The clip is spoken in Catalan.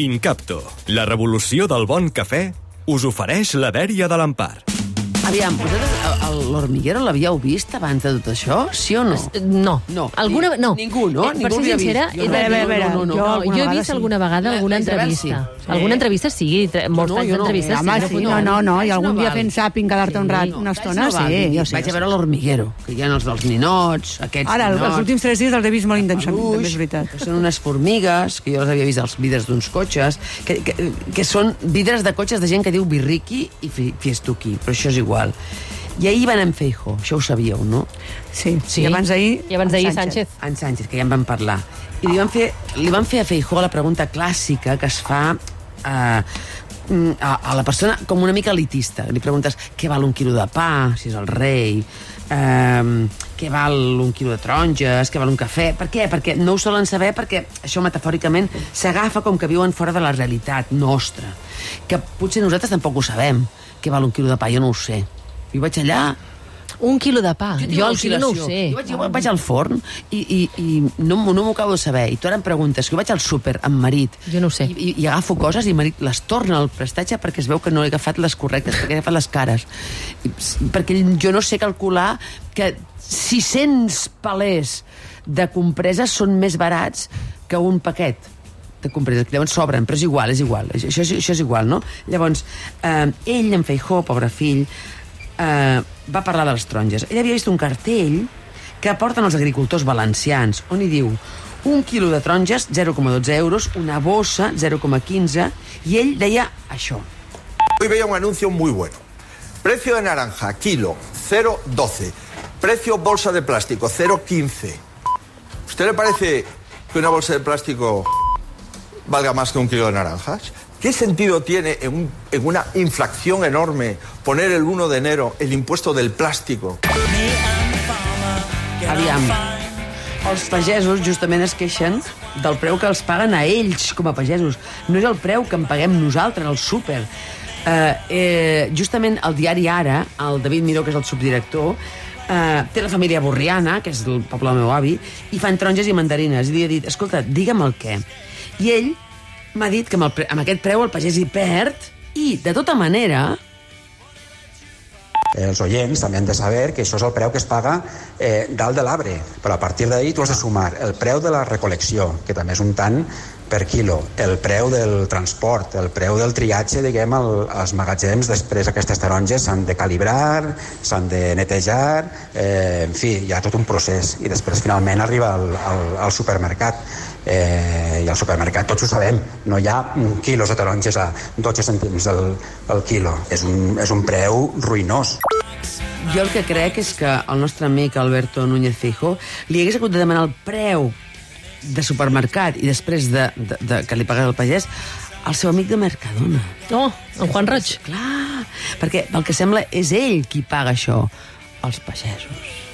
Incapto, la revolució del bon cafè, us ofereix la dèria de l'Empar. Aviam, vosaltres l'Hormiguero l'havíeu vist abans de tot això? Sí o no? No. No. Alguna, no. ningú, no? Eh, Ningú per ser sincera. Jo he no. veure, veure, no, no, jo no, alguna jo he vist sí. alguna vegada alguna entrevista. sí. Sí. Alguna entrevista sí, tre- molts no, anys jo no. d'entrevistes. Home, sí, no. no, no, no, i algun no dia fent sàping, quedar-te un rat, Sí. una estona, no sí, jo sé. Vaig jo a veure l'Hormiguero, que hi ha els dels ninots, aquests Ara, ninots. els últims tres dies els he vist molt intensament, també és veritat. Són unes formigues, que jo les havia vist als vidres d'uns cotxes, que, que, que són vidres de cotxes de gent que diu birriqui i fi- fiestuqui, però això és igual. I ahir van en Feijo, això ho sabíeu, no? Sí, Sí. i abans d'ahir... I abans d'ahir Sánchez. En Sánchez, que ja en vam parlar. I li van fer, li van fer a Feijó la pregunta clàssica que es fa a, a, a la persona com una mica elitista. Li preguntes què val un quilo de pa, si és el rei, eh, què val un quilo de taronges, què val un cafè... Per què? Perquè no ho solen saber perquè això metafòricament s'agafa com que viuen fora de la realitat nostra. Que potser nosaltres tampoc ho sabem, què val un quilo de pa, jo no ho sé. Jo vaig allà, Un quilo de pa. Jo el quilo no ho sé. Jo vaig, jo vaig al forn i, i, i no, no m'ho acabo de saber. I tu ara em preguntes, que jo vaig al súper amb marit Jo no sé. i, i, i agafo coses i marit les torna al prestatge perquè es veu que no he agafat les correctes, perquè he agafat les cares. I, perquè jo no sé calcular que 600 palers de compreses són més barats que un paquet de compreses, que llavors sobren, però és igual, és igual, això, això, és- això és igual, no? Llavors, eh, ell, en Feijó, pobre fill, eh, va parlar de les taronges. Ell havia vist un cartell que porten els agricultors valencians, on hi diu un quilo de taronges, 0,12 euros, una bossa, 0,15, i ell deia això. Hoy veía un anuncio muy bueno. Precio de naranja, kilo, 0,12. Precio bolsa de plástico, 0,15. ¿Usted le parece que una bolsa de plástico valga más que un kilo de naranjas? ¿Qué sentido tiene en, un- en una inflación enorme poner el 1 de enero el impuesto del plástico? Aviam. Els pagesos justament es queixen del preu que els paguen a ells com a pagesos. No és el preu que en paguem nosaltres al súper. Eh, eh, justament el diari Ara, el David Miró, que és el subdirector, eh, té la família Borriana, que és el poble del meu avi, i fan taronges i mandarines. I li he dit, escolta, digue'm el què. I ell m'ha dit que amb, el, amb aquest preu el pagès hi perd i, de tota manera, Els oients també han de saber que això és el preu que es paga eh, dalt de l'arbre, però a partir d'ahir tu has de sumar. El preu de la recol·lecció, que també és un tant per quilo, el preu del transport, el preu del triatge, diguem, al, als magatzems, després aquestes taronges s'han de calibrar, s'han de netejar, eh, en fi, hi ha tot un procés, i després finalment arriba al, al, al supermercat. Eh, I al supermercat tots ho sabem, no hi ha quilos de taronges a 12 cèntims el, el quilo. És un, és un preu ruïnós. Jo el que crec és que el nostre amic Alberto Núñez Fijo li hagués hagut de demanar el preu de supermercat i després de, de, de que li pagués el pagès al seu amic de Mercadona. Oh, en Juan Roig. Clar, perquè pel que sembla és ell qui paga això, els pagesos.